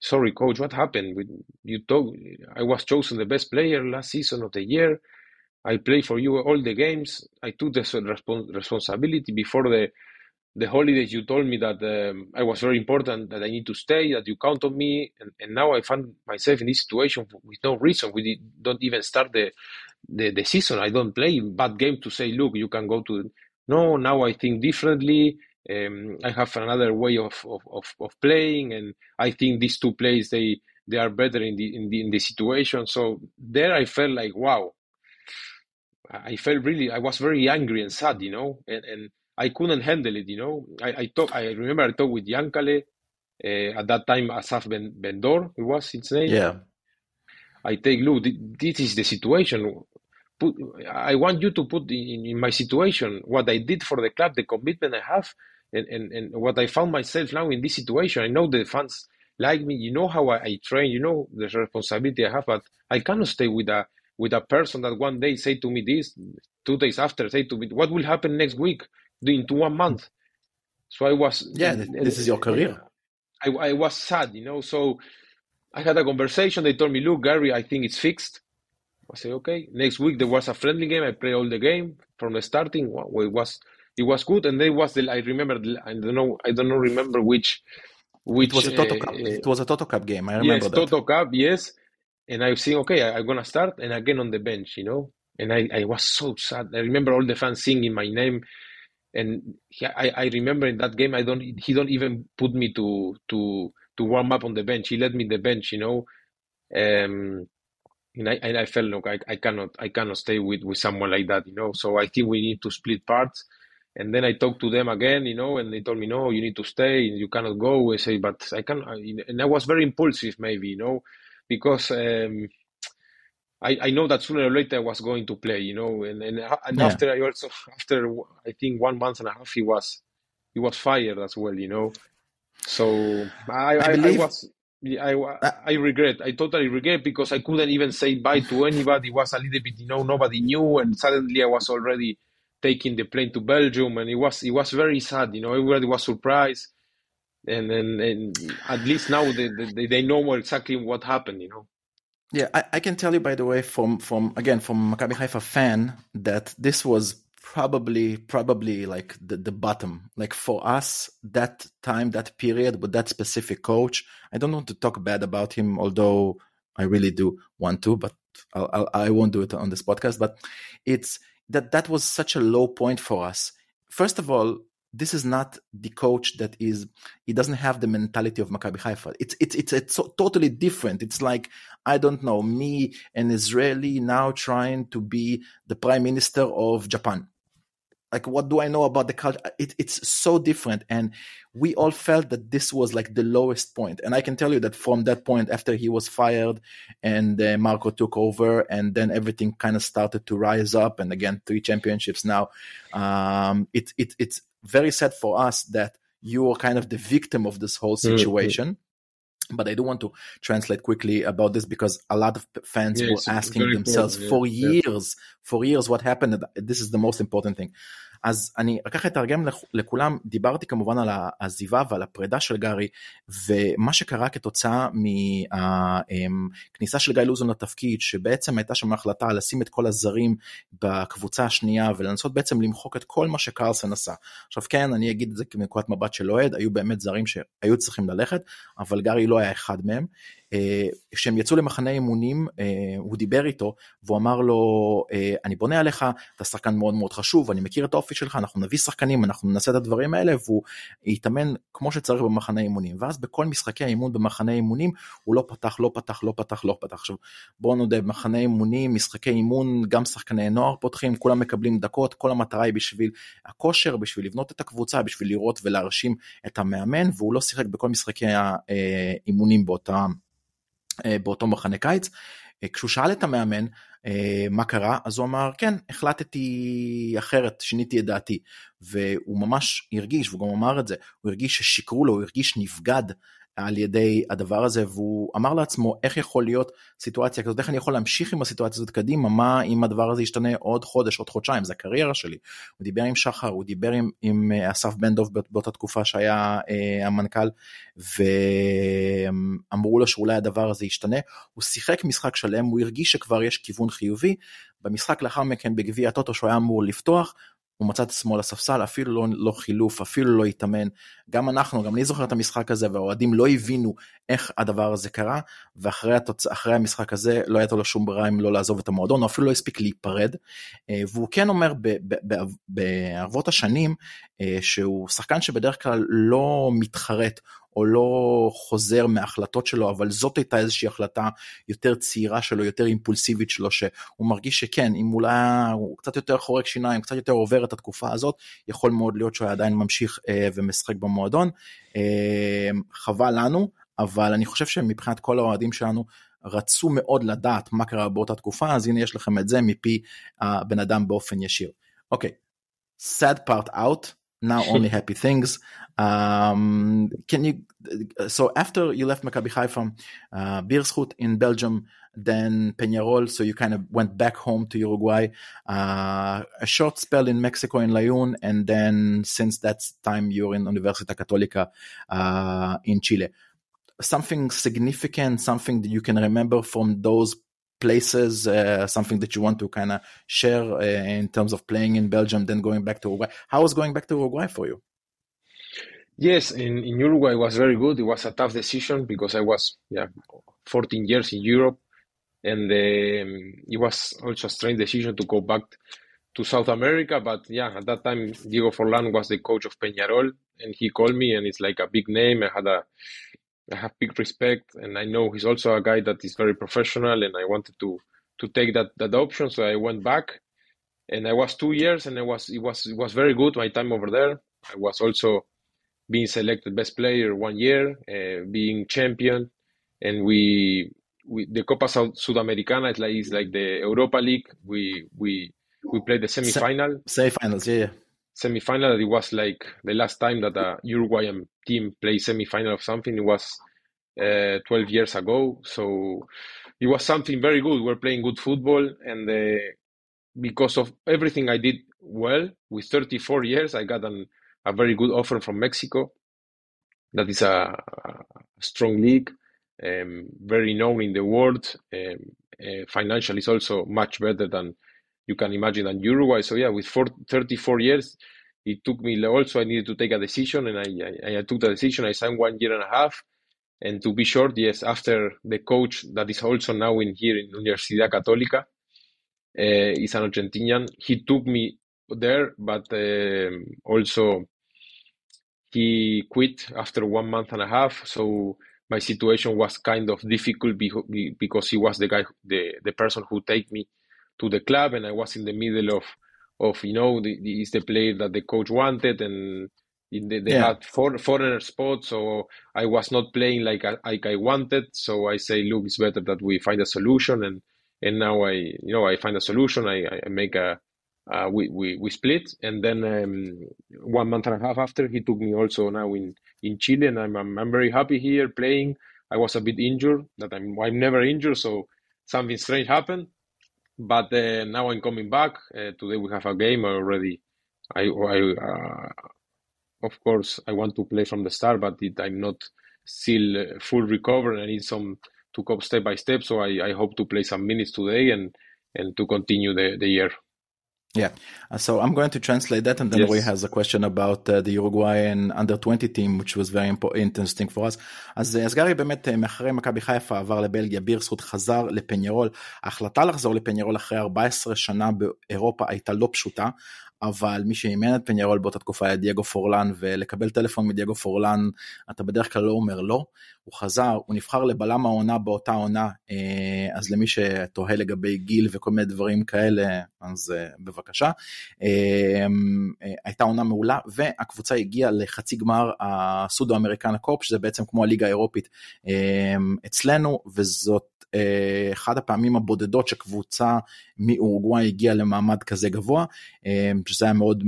sorry coach what happened? You talk i was chosen the best player last season of the year i play for you all the games i took the respons- responsibility before the the holidays you told me that um, I was very important, that I need to stay, that you count on me, and, and now I find myself in this situation with no reason. We don't even start the, the, the season. I don't play bad game to say, look, you can go to. No, now I think differently. Um, I have another way of, of, of, of, playing, and I think these two plays they they are better in the in the in the situation. So there, I felt like wow. I felt really I was very angry and sad, you know, and and I couldn't handle it. You know, I I talk. I remember I talked with Yankale uh, at that time. Asaf ben, Bendor, it was its name. Yeah. I take look. This is the situation. Put, I want you to put in, in my situation what I did for the club, the commitment I have, and, and, and what I found myself now in this situation. I know the fans like me. You know how I, I train. You know the responsibility I have, but I cannot stay with a with a person that one day say to me this, two days after say to me, what will happen next week, into one month. So I was Yeah, this is your career. I, I was sad, you know. So I had a conversation. They told me, "Look, Gary, I think it's fixed." I said, "Okay." Next week there was a friendly game. I played all the game from the starting. Well, it was it was good, and then was the I remember I don't know I don't know remember which which It was a Toto uh, Cup. uh, It was a Toto Cup game. I remember yes that. Toto Cup yes, and I was saying, "Okay, I, I'm gonna start," and again on the bench, you know. And I, I was so sad. I remember all the fans singing my name, and he, I, I remember in that game I don't he don't even put me to to to warm up on the bench. He let me the bench, you know. Um, and I and I felt look I, I cannot I cannot stay with with someone like that, you know. So I think we need to split parts. And then I talked to them again, you know, and they told me no, you need to stay, you cannot go. I say, but I can, and I was very impulsive, maybe, you know, because um, I, I know that sooner or later I was going to play, you know, and and, and Yeah. after I also after I think one month and a half he was he was fired as well, you know. So I I, I believe- was I I regret I totally regret because I couldn't even say bye to anybody. It was a little bit you know nobody knew, and suddenly I was already taking the plane to Belgium, and it was it was very sad, you know. Everybody was surprised, and and, and at least now they, they they know exactly what happened, you know. Yeah, I, I can tell you by the way from from again from Maccabi Haifa fan that this was probably probably like the, the bottom. Like for us, that time, that period with that specific coach, I don't want to talk bad about him, although I really do want to, but I'll, I'll, I won't do it on this podcast. But it's that that was such a low point for us. First of all, this is not the coach that is. He doesn't have the mentality of Maccabi Haifa. It's it's it's it's totally different. It's like I don't know me, an Israeli now trying to be the prime minister of Japan. Like, what do I know about the culture? It, it's so different, and we all felt that this was like the lowest point. And I can tell you that from that point, after he was fired and uh, Marco took over, and then everything kind of started to rise up, and again, three championships now. Um, it, it it's very sad for us that you are kind of the victim of this whole Mm, situation. But I do want to translate quickly about this because a lot of fans Yeah, were asking themselves important, for yeah, yeah. years, for years what happened. This is the most important thing. אז אני רק אתרגם לכ- לכולם, דיברתי כמובן על העזיבה ועל הפרידה של גארי, ומה שקרה כתוצאה מהכניסה של גיא לוזון לתפקיד, שבעצם הייתה שם החלטה לשים את כל הזרים בקבוצה השנייה, ולנסות בעצם למחוק את כל מה שקרלסן עשה. עכשיו כן, אני אגיד את זה מנקודת מבט של אוהד, היו באמת זרים שהיו צריכים ללכת, אבל גארי לא היה אחד מהם. אה, כשהם יצאו למחנה אימונים, אה, הוא דיבר איתו, והוא אמר לו, אה, אני בונה עליך, אתה שחקן מאוד מאוד חשוב, אני מכיר את האופי שלך, אנחנו נביא שחקנים, אנחנו נעשה את הדברים האלה, והוא יתאמן כמו שצריך במחנה אימונים. ואז בכל משחקי האימון במחנה אימונים, הוא לא פתח, לא פתח, לא פתח, לא פתח. עכשיו, בואו נודה, במחנה אימונים, משחקי אימון, גם שחקני נוער פותחים, כולם מקבלים דקות, כל המטרה היא בשביל הכושר, בשביל לבנות את הקבוצה, בשביל לראות ולהרשים את המאמן, והוא לא שיחק בכל משחקי האימונים באותה... אה, באותו מחנה קיץ. אה, כשהוא שאל את המאמן אה, מה קרה, אז הוא אמר, כן, החלטתי אחרת, שיניתי את דעתי. והוא ממש הרגיש, והוא גם אמר את זה, הוא הרגיש ששיקרו לו, הוא הרגיש נבגד על ידי הדבר הזה, והוא אמר לעצמו, איך יכול להיות סיטואציה כזאת, איך אני יכול להמשיך עם הסיטואציה הזאת קדימה, מה אם הדבר הזה ישתנה עוד חודש, עוד חודשיים, זה הקריירה שלי. הוא דיבר עם שחר, הוא דיבר עם, עם אה, אסף בן דב באות- באותה תקופה שהיה אה, המנכ"ל, ואמרו לו שאולי הדבר הזה ישתנה. הוא שיחק משחק שלם, הוא הרגיש שכבר יש כיוון חיובי. במשחק לאחר מכן בגביע הטוטו שהוא היה אמור לפתוח, הוא מצא את עצמו על הספסל, אפילו לא, לא חילוף, אפילו לא התאמן. גם אנחנו, גם אני זוכר את המשחק הזה, והאוהדים לא הבינו איך הדבר הזה קרה, ואחרי התוצ... המשחק הזה לא הייתה לו שום ברירה אם לא לעזוב את המועדון, הוא אפילו לא הספיק להיפרד. אה, והוא כן אומר בערבות השנים, אה, שהוא שחקן שבדרך כלל לא מתחרט או לא חוזר מההחלטות שלו, אבל זאת הייתה איזושהי החלטה יותר צעירה שלו, יותר אימפולסיבית שלו, שהוא מרגיש שכן, אם אולי הוא קצת יותר חורק שיניים, קצת יותר עובר את התקופה הזאת, יכול מאוד להיות שהוא עדיין ממשיך אה, ומשחק במועדון. אה, חבל לנו, אבל אני חושב שמבחינת כל האוהדים שלנו, רצו מאוד לדעת מה קרה באותה תקופה, אז הנה יש לכם את זה מפי הבן אדם באופן ישיר. אוקיי, sad part out, now only happy things. Um, can you, so after you left Maccabi Haifa, uh, Beerschot in Belgium, then Peñarol, so you kind of went back home to Uruguay, uh, a short spell in Mexico in León, and then since that time you're in Universidad Católica uh, in Chile. Something significant, something that you can remember from those places, uh, something that you want to kind of share uh, in terms of playing in Belgium, then going back to Uruguay. How was going back to Uruguay for you? Yes, in, in Uruguay it was very good. It was a tough decision because I was yeah 14 years in Europe, and um, it was also a strange decision to go back to South America. But yeah, at that time Diego Forlan was the coach of Peñarol, and he called me, and it's like a big name. I had a I have big respect, and I know he's also a guy that is very professional, and I wanted to to take that that option. So I went back, and I was two years, and it was it was it was very good my time over there. I was also being selected best player one year, uh, being champion, and we, we the Copa Sudamericana is like is like the Europa League. We we we played the semifinal. Semifinals, yeah. yeah. Semifinal. It was like the last time that a Uruguayan team played semifinal of something. It was uh, 12 years ago. So it was something very good. We're playing good football, and uh, because of everything I did well with 34 years, I got an a very good offer from Mexico. That is a, a strong league, um, very known in the world. Um, uh, financially, is also much better than you can imagine than Uruguay. So yeah, with four, 34 years, it took me also. I needed to take a decision, and I, I, I took the decision. I signed one year and a half. And to be short, yes, after the coach that is also now in here in Universidad Católica, uh, is an Argentinian. He took me there, but um, also he quit after one month and a half. So my situation was kind of difficult because he was the guy, the, the person who take me to the club, and I was in the middle of, of you know, the, the is the player that the coach wanted, and the, they yeah. had four, foreigner spots, so I was not playing like I, like I wanted. So I say, look, it's better that we find a solution, and and now I, you know, I find a solution. I, I make a uh, we, we, we split. And then um, one month and a half after, he took me also now in, in Chile, and I'm, I'm, I'm very happy here playing. I was a bit injured, that I'm, I'm never injured, so something strange happened. But uh, now I'm coming back. Uh, today we have a game already. I, I uh, of course, I want to play from the start, but it, I'm not still uh, full recovered. I need some to go step by step. So I, I hope to play some minutes today and, and to continue the, the year. Yeah, uh, so I'm going to translate that, and then yes. Roy has a question about uh, the Uruguayan under 20 team, which was very interesting for us. אז, אז גרי באמת מאחרי מכבי חיפה עבר לבלגיה, בירסרוט חזר לפנירול. ההחלטה לחזור לפנירול אחרי 14 שנה באירופה הייתה לא פשוטה. אבל מי שאימן את פניירול באותה תקופה היה דייגו פורלן, ולקבל טלפון מדייגו פורלן, אתה בדרך כלל לא אומר לא. הוא חזר, הוא נבחר לבלם העונה באותה עונה, אה, אז למי שתוהה לגבי גיל וכל מיני דברים כאלה, אז אה, בבקשה. אה, הייתה עונה מעולה, והקבוצה הגיעה לחצי גמר הסודו-אמריקן הקופ, שזה בעצם כמו הליגה האירופית אצלנו, וזאת אחת הפעמים הבודדות שקבוצה מאורוגוואי הגיעה למעמד כזה גבוה, שזה היה מאוד,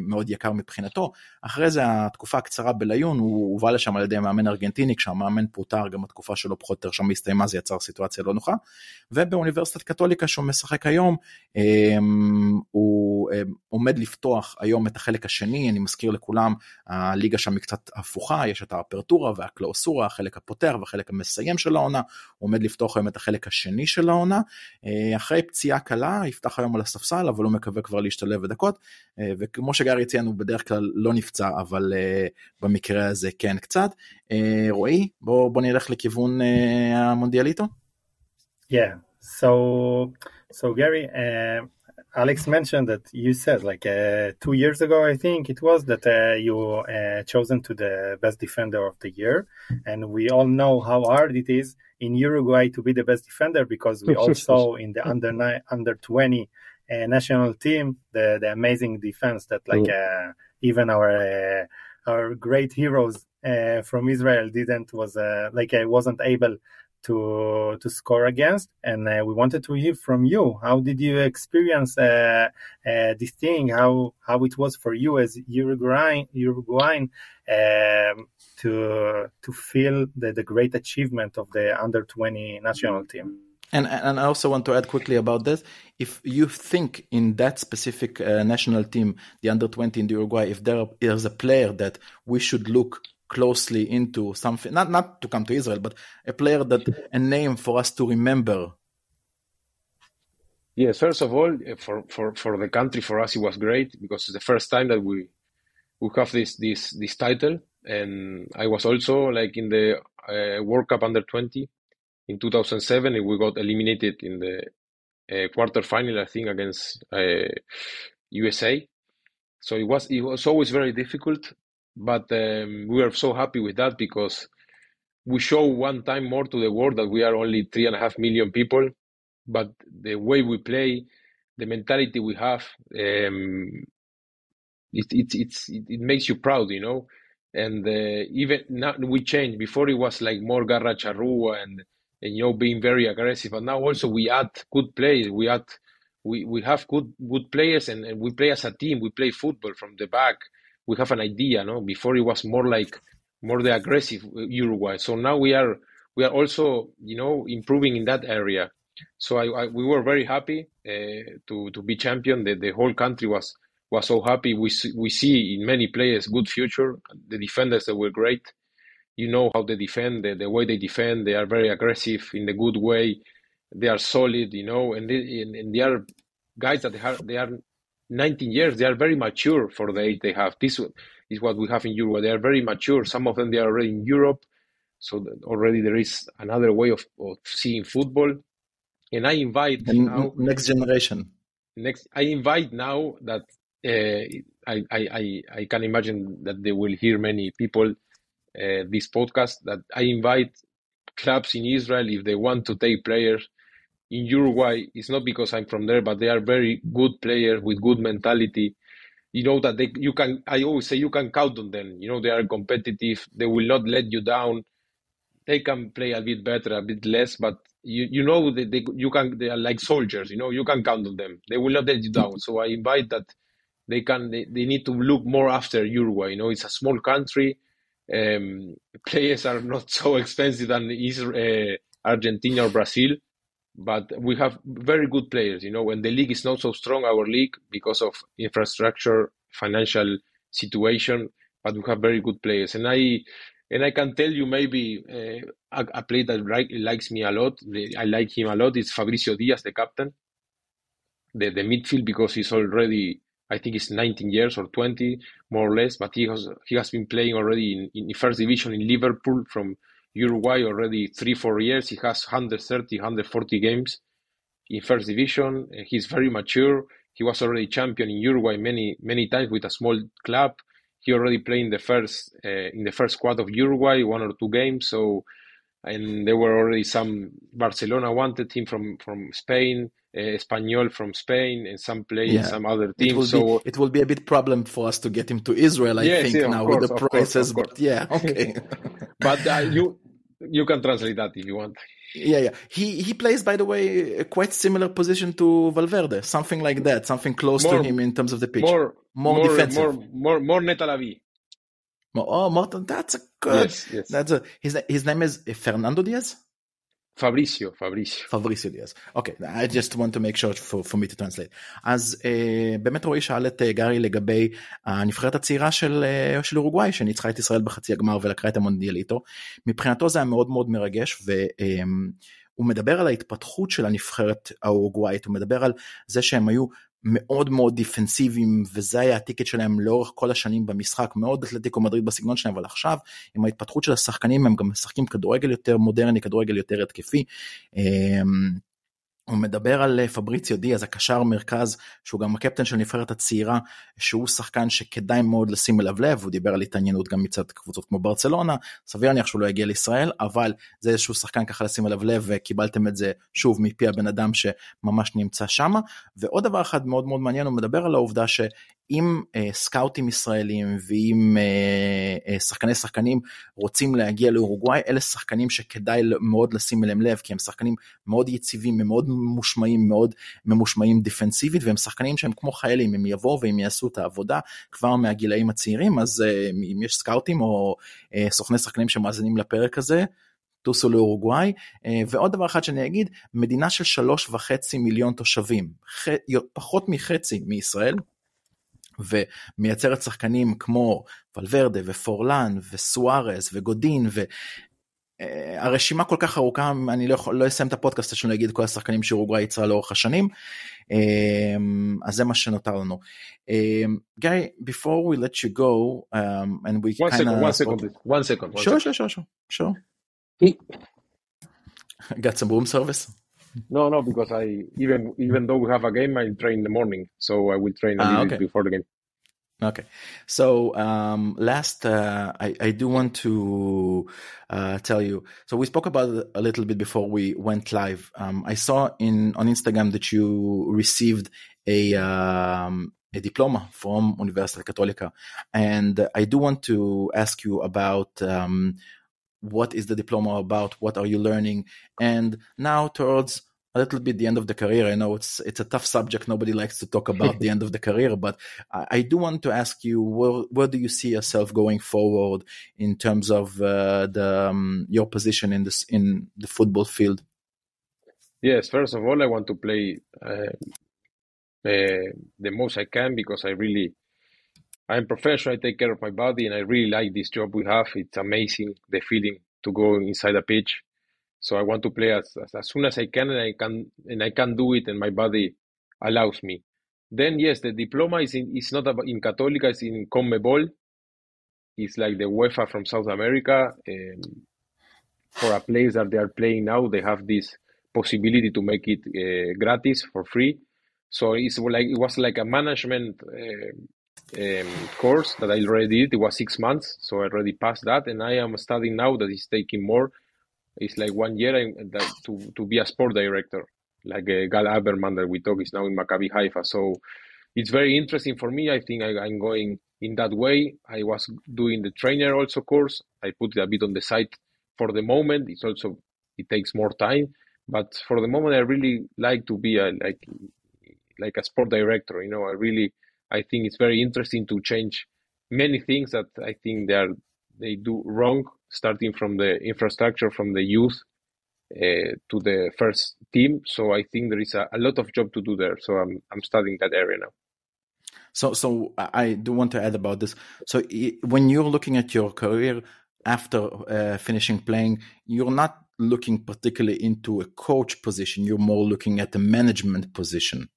מאוד יקר מבחינתו. אחרי זה התקופה הקצרה בליון, הוא הובא לשם על ידי מאמן ארגנטיני, כשהמאמן פוטר, גם התקופה שלו פחות או יותר שם הסתיימה, זה יצר סיטואציה לא נוחה. ובאוניברסיטת קתוליקה שהוא משחק היום, הוא עומד לפתוח היום את החלק השני, אני מזכיר לכולם, הליגה שם היא קצת הפוכה, יש את האפרטורה והקלאוסורה, החלק הפותח והחלק המסיים של העונה, עומד לפתוח היום את החלק השני של העונה. אחרי פציעה קלה, יפתח היום על הספסל, אבל הוא מקווה כבר להשתלב בדקות, וכמו שגרי ציין, הוא בדרך כלל לא נפצע, אבל במקרה הזה כן קצת. רועי, בוא, בוא נלך לכיוון המונדיאליטו. Yeah, so so Gary, uh, Alex mentioned that you said like uh, two years ago, I think it was that uh, you uh, chosen to the best defender of the year, and we all know how hard it is in Uruguay to be the best defender because we all saw in the under under twenty uh, national team the the amazing defense that like uh, even our uh, our great heroes uh, from Israel didn't was uh, like I wasn't able to to score against and uh, we wanted to hear from you. How did you experience uh, uh, this thing? How how it was for you as Uruguayan Uruguayan um, to to feel the, the great achievement of the under 20 national team? And and I also want to add quickly about this. If you think in that specific uh, national team, the under twenty in the Uruguay, if there is a player that we should look closely into something, not not to come to Israel, but a player that a name for us to remember. Yes, first of all, eh, for, for, for the country, for us, it was great because it's the first time that we we have this this this title, and I was also like in the uh, World Cup under twenty in 2007, and we got eliminated in the uh, quarterfinal, I think, against uh, USA. So it was it was always very difficult, but um, we are so happy with that because we show one time more to the world that we are only three and a half million people, but the way we play, the mentality we have, um, it, it, it's, it, it makes you proud, you know. And uh, even now we changed. Before it was like more Garra Charrua and, and you know being very aggressive, and now also we add good players. We add we, we have good good players and, and we play as a team. We play football from the back. We have an idea, no. Before it was more like more the aggressive Uruguay. So now we are we are also you know improving in that area. So I, I we were very happy uh, to to be champion. The, the whole country was was so happy. We see, we see in many players good future. The defenders that were great. You know how they defend, the, the way they defend. They are very aggressive in the good way. They are solid, you know, and they, and, and they are guys that they are they are 19 years. They are very mature for the age they have. This is what we have in Europe. They are very mature. Some of them they are already in Europe, so already there is another way of, of seeing football. And I invite now next generation. next i invite now that uh, I, I i i can imagine that they will hear many people uh, this podcast that i invite clubs in israel if they want to take players in uruguay it's not because i'm from there but they are very good players with good mentality you know that they you can i always say you can count on them you know they are competitive they will not let you down they can play a bit better, a bit less, but you you know they, they you can they are like soldiers, you know you can count on them. They will not let you down. So I invite that they can they, they need to look more after Uruguay. You know it's a small country. Um, players are not so expensive than Israel, uh, Argentina or Brazil, but we have very good players. You know when the league is not so strong, our league because of infrastructure, financial situation, but we have very good players, and I and I can tell you maybe uh, a, a player that like, likes me a lot. I like him a lot. It's Fabricio Diaz, the captain, the the midfield because he's already I think he's 19 years or 20 more or less, but he has he has been playing already in, in first division in Liverpool from Uruguay already three four years. He has 130 140 games in first division. He's very mature. He was already champion in Uruguay many many times with a small club he already played in the first uh, in the first squad of Uruguay one or two games. So, and there were already some Barcelona wanted him from from Spain, uh, Espanyol from Spain, and some play Yeah. some other It will teams. So be it will be a bit problem for us to get him to Israel, I Yes, think, yeah, now course, with the course, prices. course. But yeah, okay. but uh, you you can translate that if you want. yeah, yeah. He he plays, by the way, a quite similar position to Valverde, something like that, something close More- to him in terms of the pitch. More More defensive. more more more Neta la. Oh, Morton, that's a good. Yes, yes. That's a his his name is Fernando Diaz. Fabricio, Fabricio. פבריסיו דיאז. אוקיי, I just want to make sure for, for me to translate. אז uh, באמת רועי שאל את uh, גרי לגבי הנבחרת הצעירה של, uh, של אורוגוואי שניצחה את ישראל בחצי הגמר ולקחה את המונדיאליטו. מבחינתו זה היה מאוד מאוד מרגש והוא מדבר על ההתפתחות של הנבחרת האורוגוואית, הוא מדבר על זה שהם היו מאוד מאוד דיפנסיביים וזה היה הטיקט שלהם לאורך כל השנים במשחק מאוד אתלטיקו מדריד בסגנון שלהם אבל עכשיו עם ההתפתחות של השחקנים הם גם משחקים כדורגל יותר מודרני כדורגל יותר התקפי. הוא מדבר על אה, פבריציו דיאז, הקשר מרכז, שהוא גם הקפטן של נבחרת הצעירה, שהוא שחקן שכדאי מאוד לשים אליו לב, הוא דיבר על התעניינות גם מצד קבוצות כמו ברצלונה, סביר להניח שהוא לא יגיע לישראל, אבל זה איזשהו שחקן ככה לשים אליו לב, וקיבלתם את זה שוב מפי הבן אדם שממש נמצא שם. ועוד דבר אחד מאוד מאוד מעניין, הוא מדבר על העובדה ש... אם אה, סקאוטים ישראלים ואם אה, אה, שחקני שחקנים רוצים להגיע לאורוגוואי, אלה שחקנים שכדאי מאוד לשים אליהם לב, כי הם שחקנים מאוד יציבים, הם מאוד ממושמעים, מאוד ממושמעים דיפנסיבית, והם שחקנים שהם כמו חיילים, הם יבואו והם יעשו את העבודה כבר מהגילאים הצעירים, אז אה, אם יש סקאוטים או אה, סוכני שחקנים שמאזינים לפרק הזה, טוסו לאורוגוואי, ועוד דבר אחד שאני אגיד, מדינה של שלוש וחצי מיליון תושבים. פחות מחצי מישראל, ומייצרת שחקנים כמו ולוורדה ופורלן וסוארז וגודין והרשימה כל כך ארוכה אני לא יכול לא אסיים את הפודקאסט שלנו להגיד כל השחקנים שאורוגוואי יצרה לאורך השנים אז זה מה שנותר לנו. גיא, before we let you go um, and we One second, one second, one second. one sure second. sure sure sure sure got some room service No, no, because I even even though we have a game, I train in the morning, so I will train a Ah, little okay. bit before the game. Okay, so um, last uh, I, I do want to uh, tell you. So we spoke about it a little bit before we went live. Um, I saw in on Instagram that you received a um, a diploma from Universidad Católica, and I do want to ask you about um, what is the diploma about, what are you learning, and now towards a little bit the end of the career. I know it's it's a tough subject. Nobody likes to talk about the end of the career, but I, I do want to ask you where where do you see yourself going forward in terms of uh, the um, your position in this in the football field? Yes, first of all, I want to play uh, uh, the most I can because I really, I'm professional. I take care of my body, and I really like this job we have. It's amazing the feeling to go inside a pitch. So I want to play as, as, as soon as I can, and I can and I can do it, and my body allows me. Then yes, the diploma is in is not in Católica. It's in CONMEBOL. It's like the UEFA from South America. Um, for a place that they are playing now, they have this possibility to make it uh, gratis for free. So it's like it was like a management uh, um, course that I already did. It was six months, so I already passed that, and I am studying now that is taking more. It's like one year I, that, to to be a sport director, like uh, Gal Alberman that we talk is now in Maccabi Haifa. So it's very interesting for me. I think I, I'm going in that way. I was doing the trainer also course. I put it a bit on the side for the moment. It's also it takes more time, but for the moment I really like to be a like like a sport director. You know, I really I think it's very interesting to change many things that I think they are they do wrong, starting from the infrastructure, from the youth uh, to the first team. So I think there is a, a lot of job to do there. So I'm I'm studying that area now. So, so I do want to add about this. So, when you're looking at your career after uh, finishing playing, you're not looking particularly into a coach position. You're more looking at a management position.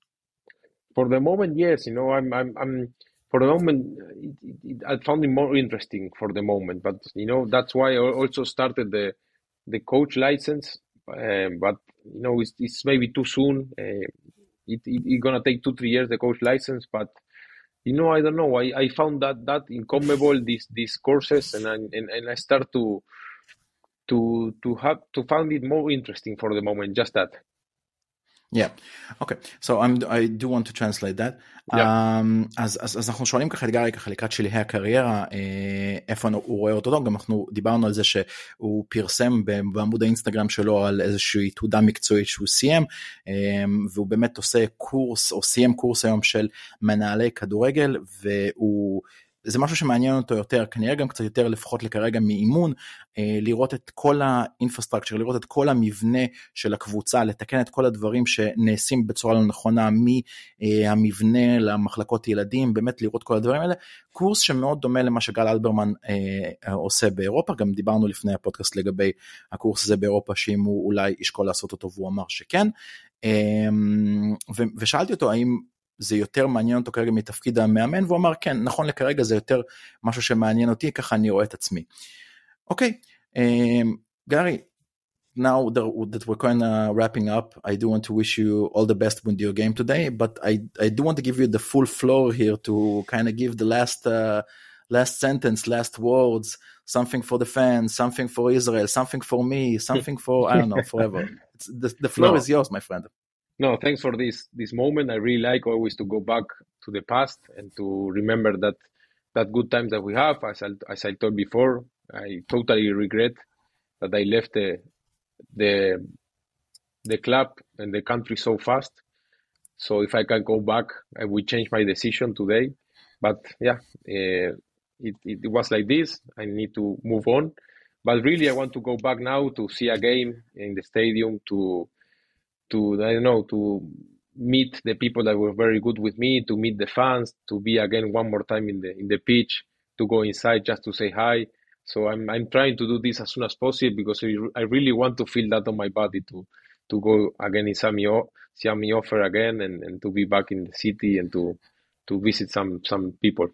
For the moment, yes. You know, I'm I'm I'm for the moment it, it, I found it more interesting for the moment. But you know, that's why I also started the the coach license. Um, but you know, it's, it's maybe too soon. Uh, it, it it's gonna take two three years the coach license, but you know, I don't know. I, I found that that in these these courses, and I, and and I start to to to have to find it more interesting for the moment. Just that. Yeah, okay. So I'm, I do want to translate that. Yeah. Um, אז, אז, אז אנחנו שואלים ככה את גארי ככה לקראת שלהי הקריירה, אה, איפה הוא רואה אותו, גם אנחנו דיברנו על זה שהוא פרסם בעמוד האינסטגרם שלו על איזושהי תעודה מקצועית שהוא סיים, אה, והוא באמת עושה קורס, או סיים קורס היום של מנהלי כדורגל, והוא... זה משהו שמעניין אותו יותר, כנראה גם קצת יותר לפחות לכרגע מאימון, אה, לראות את כל האינפרסטרקצ'ר, לראות את כל המבנה של הקבוצה, לתקן את כל הדברים שנעשים בצורה לא נכונה, מהמבנה למחלקות ילדים, באמת לראות כל הדברים האלה. קורס שמאוד דומה למה שגל אלברמן אה, עושה באירופה, גם דיברנו לפני הפודקאסט לגבי הקורס הזה באירופה, שאם הוא אולי ישקול לעשות אותו, והוא אמר שכן. ו- ושאלתי אותו האם זה יותר מעניין אותו כרגע מתפקיד המאמן, והוא אמר כן, נכון לכרגע זה יותר משהו שמעניין אותי, ככה אני רואה את עצמי. אוקיי, אה, גארי, now that, that we're kind of wrapping up, I do want to wish you all the best with your game today. But I I do want to give you the full floor here to kind of give the last uh, last sentence, last words, something for the fans, something for Israel, something for me, something for I don't know, forever. It's, the the floor No. is yours, my friend. No, thanks for this this moment. I really like always to go back to the past and to remember that that good times that we have. As I, as I told before, I totally regret that I left the the the club and the country so fast. So if I can go back, I will change my decision today. But yeah, uh, it, it was like this. I need to move on. But really, I want to go back now to see a game in the stadium to to I don't know to meet the people that were very good with me, to meet the fans, to be again one more time in the in the pitch, to go inside just to say hi. So I'm I'm trying to do this as soon as possible because I, really want to feel that on my body to to go again in Sami Sami Ofer again and, and to be back in the city and to to visit some some people.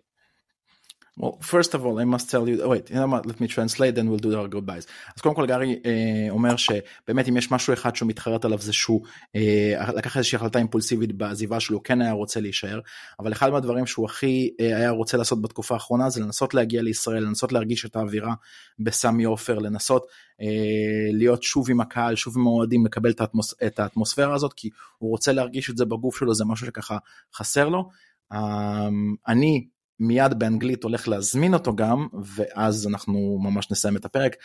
Well, first of all, I must tell you, oh, wait, you know what, let me translate, then we'll do our goodbyes. אז קודם כל גרי אה, אומר שבאמת אם יש משהו אחד שהוא מתחרט עליו זה שהוא אה, לקח איזושהי החלטה אימפולסיבית בעזיבה שלו, כן היה רוצה להישאר, אבל אחד מהדברים שהוא הכי אה, היה רוצה לעשות בתקופה האחרונה זה לנסות להגיע לישראל, לנסות להרגיש את האווירה בסמי עופר, לנסות אה, להיות שוב עם הקהל, שוב עם האוהדים, לקבל את, האטמוס, את האטמוספירה הזאת, כי הוא רוצה להרגיש את זה בגוף שלו, זה משהו שככה חסר לו. אה, אני מיד באנגלית הולך להזמין אותו גם, ואז אנחנו ממש נסיים את הפרק.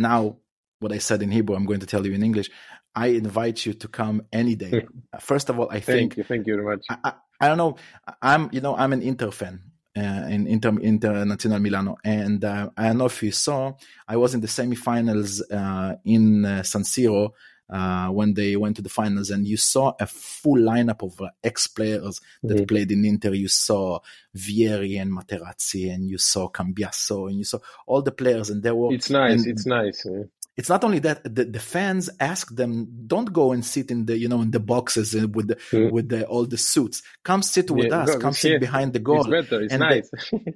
Now, what I said in Hebrew, I'm going to tell you in English. I invite you to come any day. First of all, I think Thank you, thank you very much. I, I, I don't know. I'm you know I'm an Inter fan uh, in Inter Internazionale Milano, and uh, I don't know if you saw. I was in the semifinals uh, in uh, San Siro uh, when they went to the finals, and you saw a full lineup of uh, ex players that Mhm. played in Inter. You saw Vieri and Materazzi, and you saw Cambiasso, and you saw all the players, and they were. It's nice. and It's nice. yeah. it's not only that the, the fans ask them don't go and sit in the you know in the boxes uh, with the Mm. with the, all the suits come sit with Yeah, us come sit yeah, behind the goal It's better. It's and they- nice.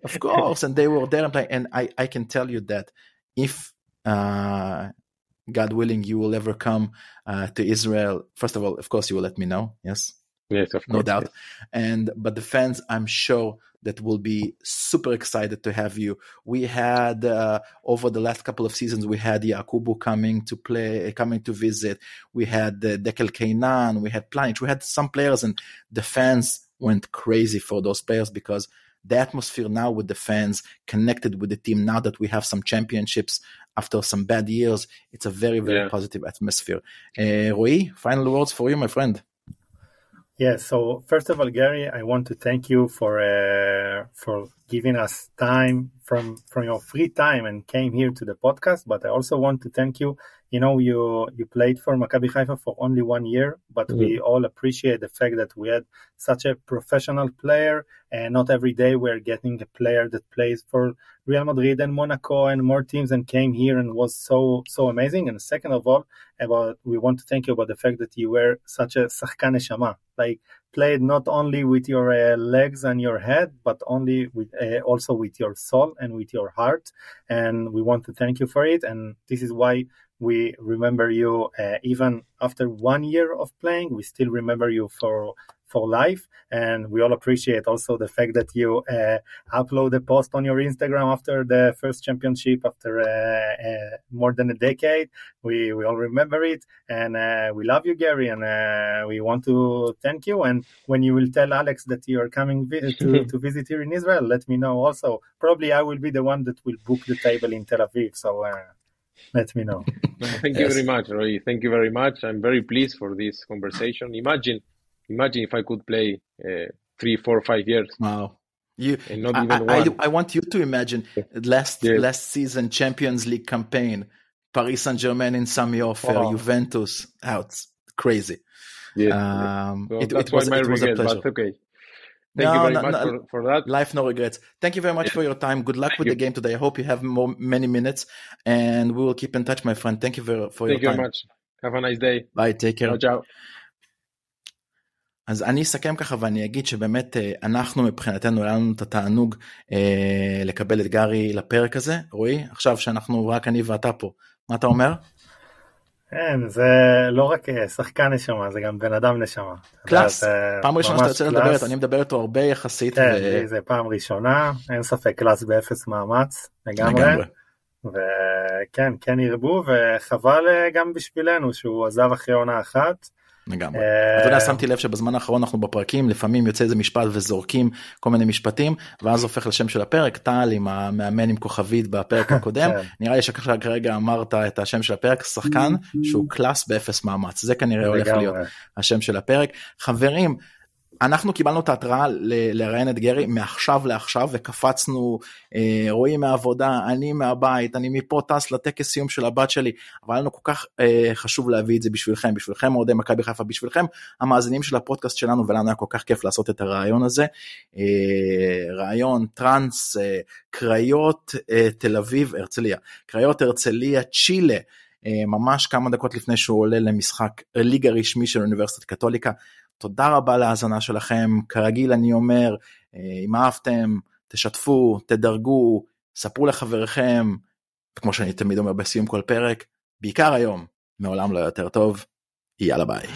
of course and they were there and play- and i i can tell you that if uh god willing you will ever come uh, to israel first of all of course you will let me know yes yes, of course. no doubt yes. and but the fans i'm sure that will be super excited to have you we had uh, over the last couple of seasons we had yakubu coming to play coming to visit we had uh, dekel keinan we had Planic. we had some players and the fans went crazy for those players because the atmosphere now with the fans connected with the team now that we have some championships after some bad years it's a very very Yeah. positive atmosphere uh, Roy, final words for you my friend Yeah. So first of all, Gary, I want to thank you for uh, for giving us time from from your free time and came here to the podcast. But I also want to thank you. You know, you you played for Maccabi Haifa for only one year, but we mm-hmm. all appreciate the fact that we had such a professional player, and not every day we're getting a player that plays for Real Madrid and Monaco and more teams and came here and was so so amazing. And second of all, about we want to thank you about the fact that you were such a sachkan neshama, like played not only with your uh, legs and your head, but only with uh, also with your soul and with your heart. And we want to thank you for it. And this is why we remember you uh, even after one year of playing. We still remember you for for life. And we all appreciate also the fact that you uh, upload a post on your Instagram after the first championship after uh, uh, more than a decade. We we all remember it, and uh, we love you, Gary, and uh, we want to thank you. And when you will tell Alex that you are coming vi- to, to visit here in Israel, let me know also. Probably I will be the one that will book the table in Tel Aviv, so uh, let me know. Thank you very much, Roy. Thank you very much. I'm very pleased for this conversation. Imagine, imagine if I could play uh, three, four, five years Wow. You, and not I, even I, one. I want you to imagine last Yeah. last season Champions League campaign, Paris Saint Germain in Sami Ofer, Wow. Juventus, out crazy. Yes. Um, So it, that's it was, why my it was a pleasure. okay. Thank No, you very no, much no. for, for that. Life no regrets. Thank you very much for your time. Good luck with you. the game today. I hope you have more many minutes, and we will keep in touch, my friend. Thank you very, for Thank your you time. very much. Have a nice day. Bye. Take care. Ciao, ciao. אז אני אסכם ככה ואני אגיד שבאמת אה, אנחנו מבחינתנו היה לנו את התענוג אה, לקבל את גרי לפרק הזה רועי עכשיו שאנחנו רק אני ואתה פה מה אתה אומר? כן, זה לא רק אה, שחקן נשמה, זה גם בן אדם נשמה. קלאס, פעם ראשונה שאתה יוצא לדבר אני מדבר איתו הרבה יחסית, כן, ו- זה פעם ראשונה, אין ספק קלאס באפס מאמץ, לגמרי. לגמרי. וכן, כן ירבו, וחבל אה, גם בשבילנו שהוא עזב אחרי עונה אחת. לגמרי. אה, אתה יודע, שמתי לב שבזמן האחרון אנחנו בפרקים, לפעמים יוצא איזה משפט וזורקים כל מיני משפטים, ואז הופך לשם של הפרק, טל עם המאמן עם כוכבית בפרק הקודם, כן. נראה לי שכרגע אמרת את השם של הפרק, שחקן שהוא קלאס באפס מאמץ, זה כנראה הולך. להיות השם של הפרק. חברים, אנחנו קיבלנו את ההתראה לראיין את גרי מעכשיו לעכשיו וקפצנו אה, רועי מהעבודה אני מהבית אני מפה טס לטקס סיום של הבת שלי אבל לנו כל כך אה, חשוב להביא את זה בשבילכם בשבילכם אוהדי מכבי חיפה בשבילכם המאזינים של הפודקאסט שלנו ולנו היה כל כך כיף לעשות את הרעיון הזה אה, רעיון טראנס אה, קריות אה, תל אביב הרצליה קריות הרצליה צ'ילה. אה, ממש כמה דקות לפני שהוא עולה למשחק ליגה רשמי של אוניברסיטת קתוליקה תודה רבה להאזנה שלכם, כרגיל אני אומר, אה, אם אהבתם, תשתפו, תדרגו, ספרו לחבריכם, כמו שאני תמיד אומר בסיום כל פרק, בעיקר היום, מעולם לא יותר טוב, יאללה ביי.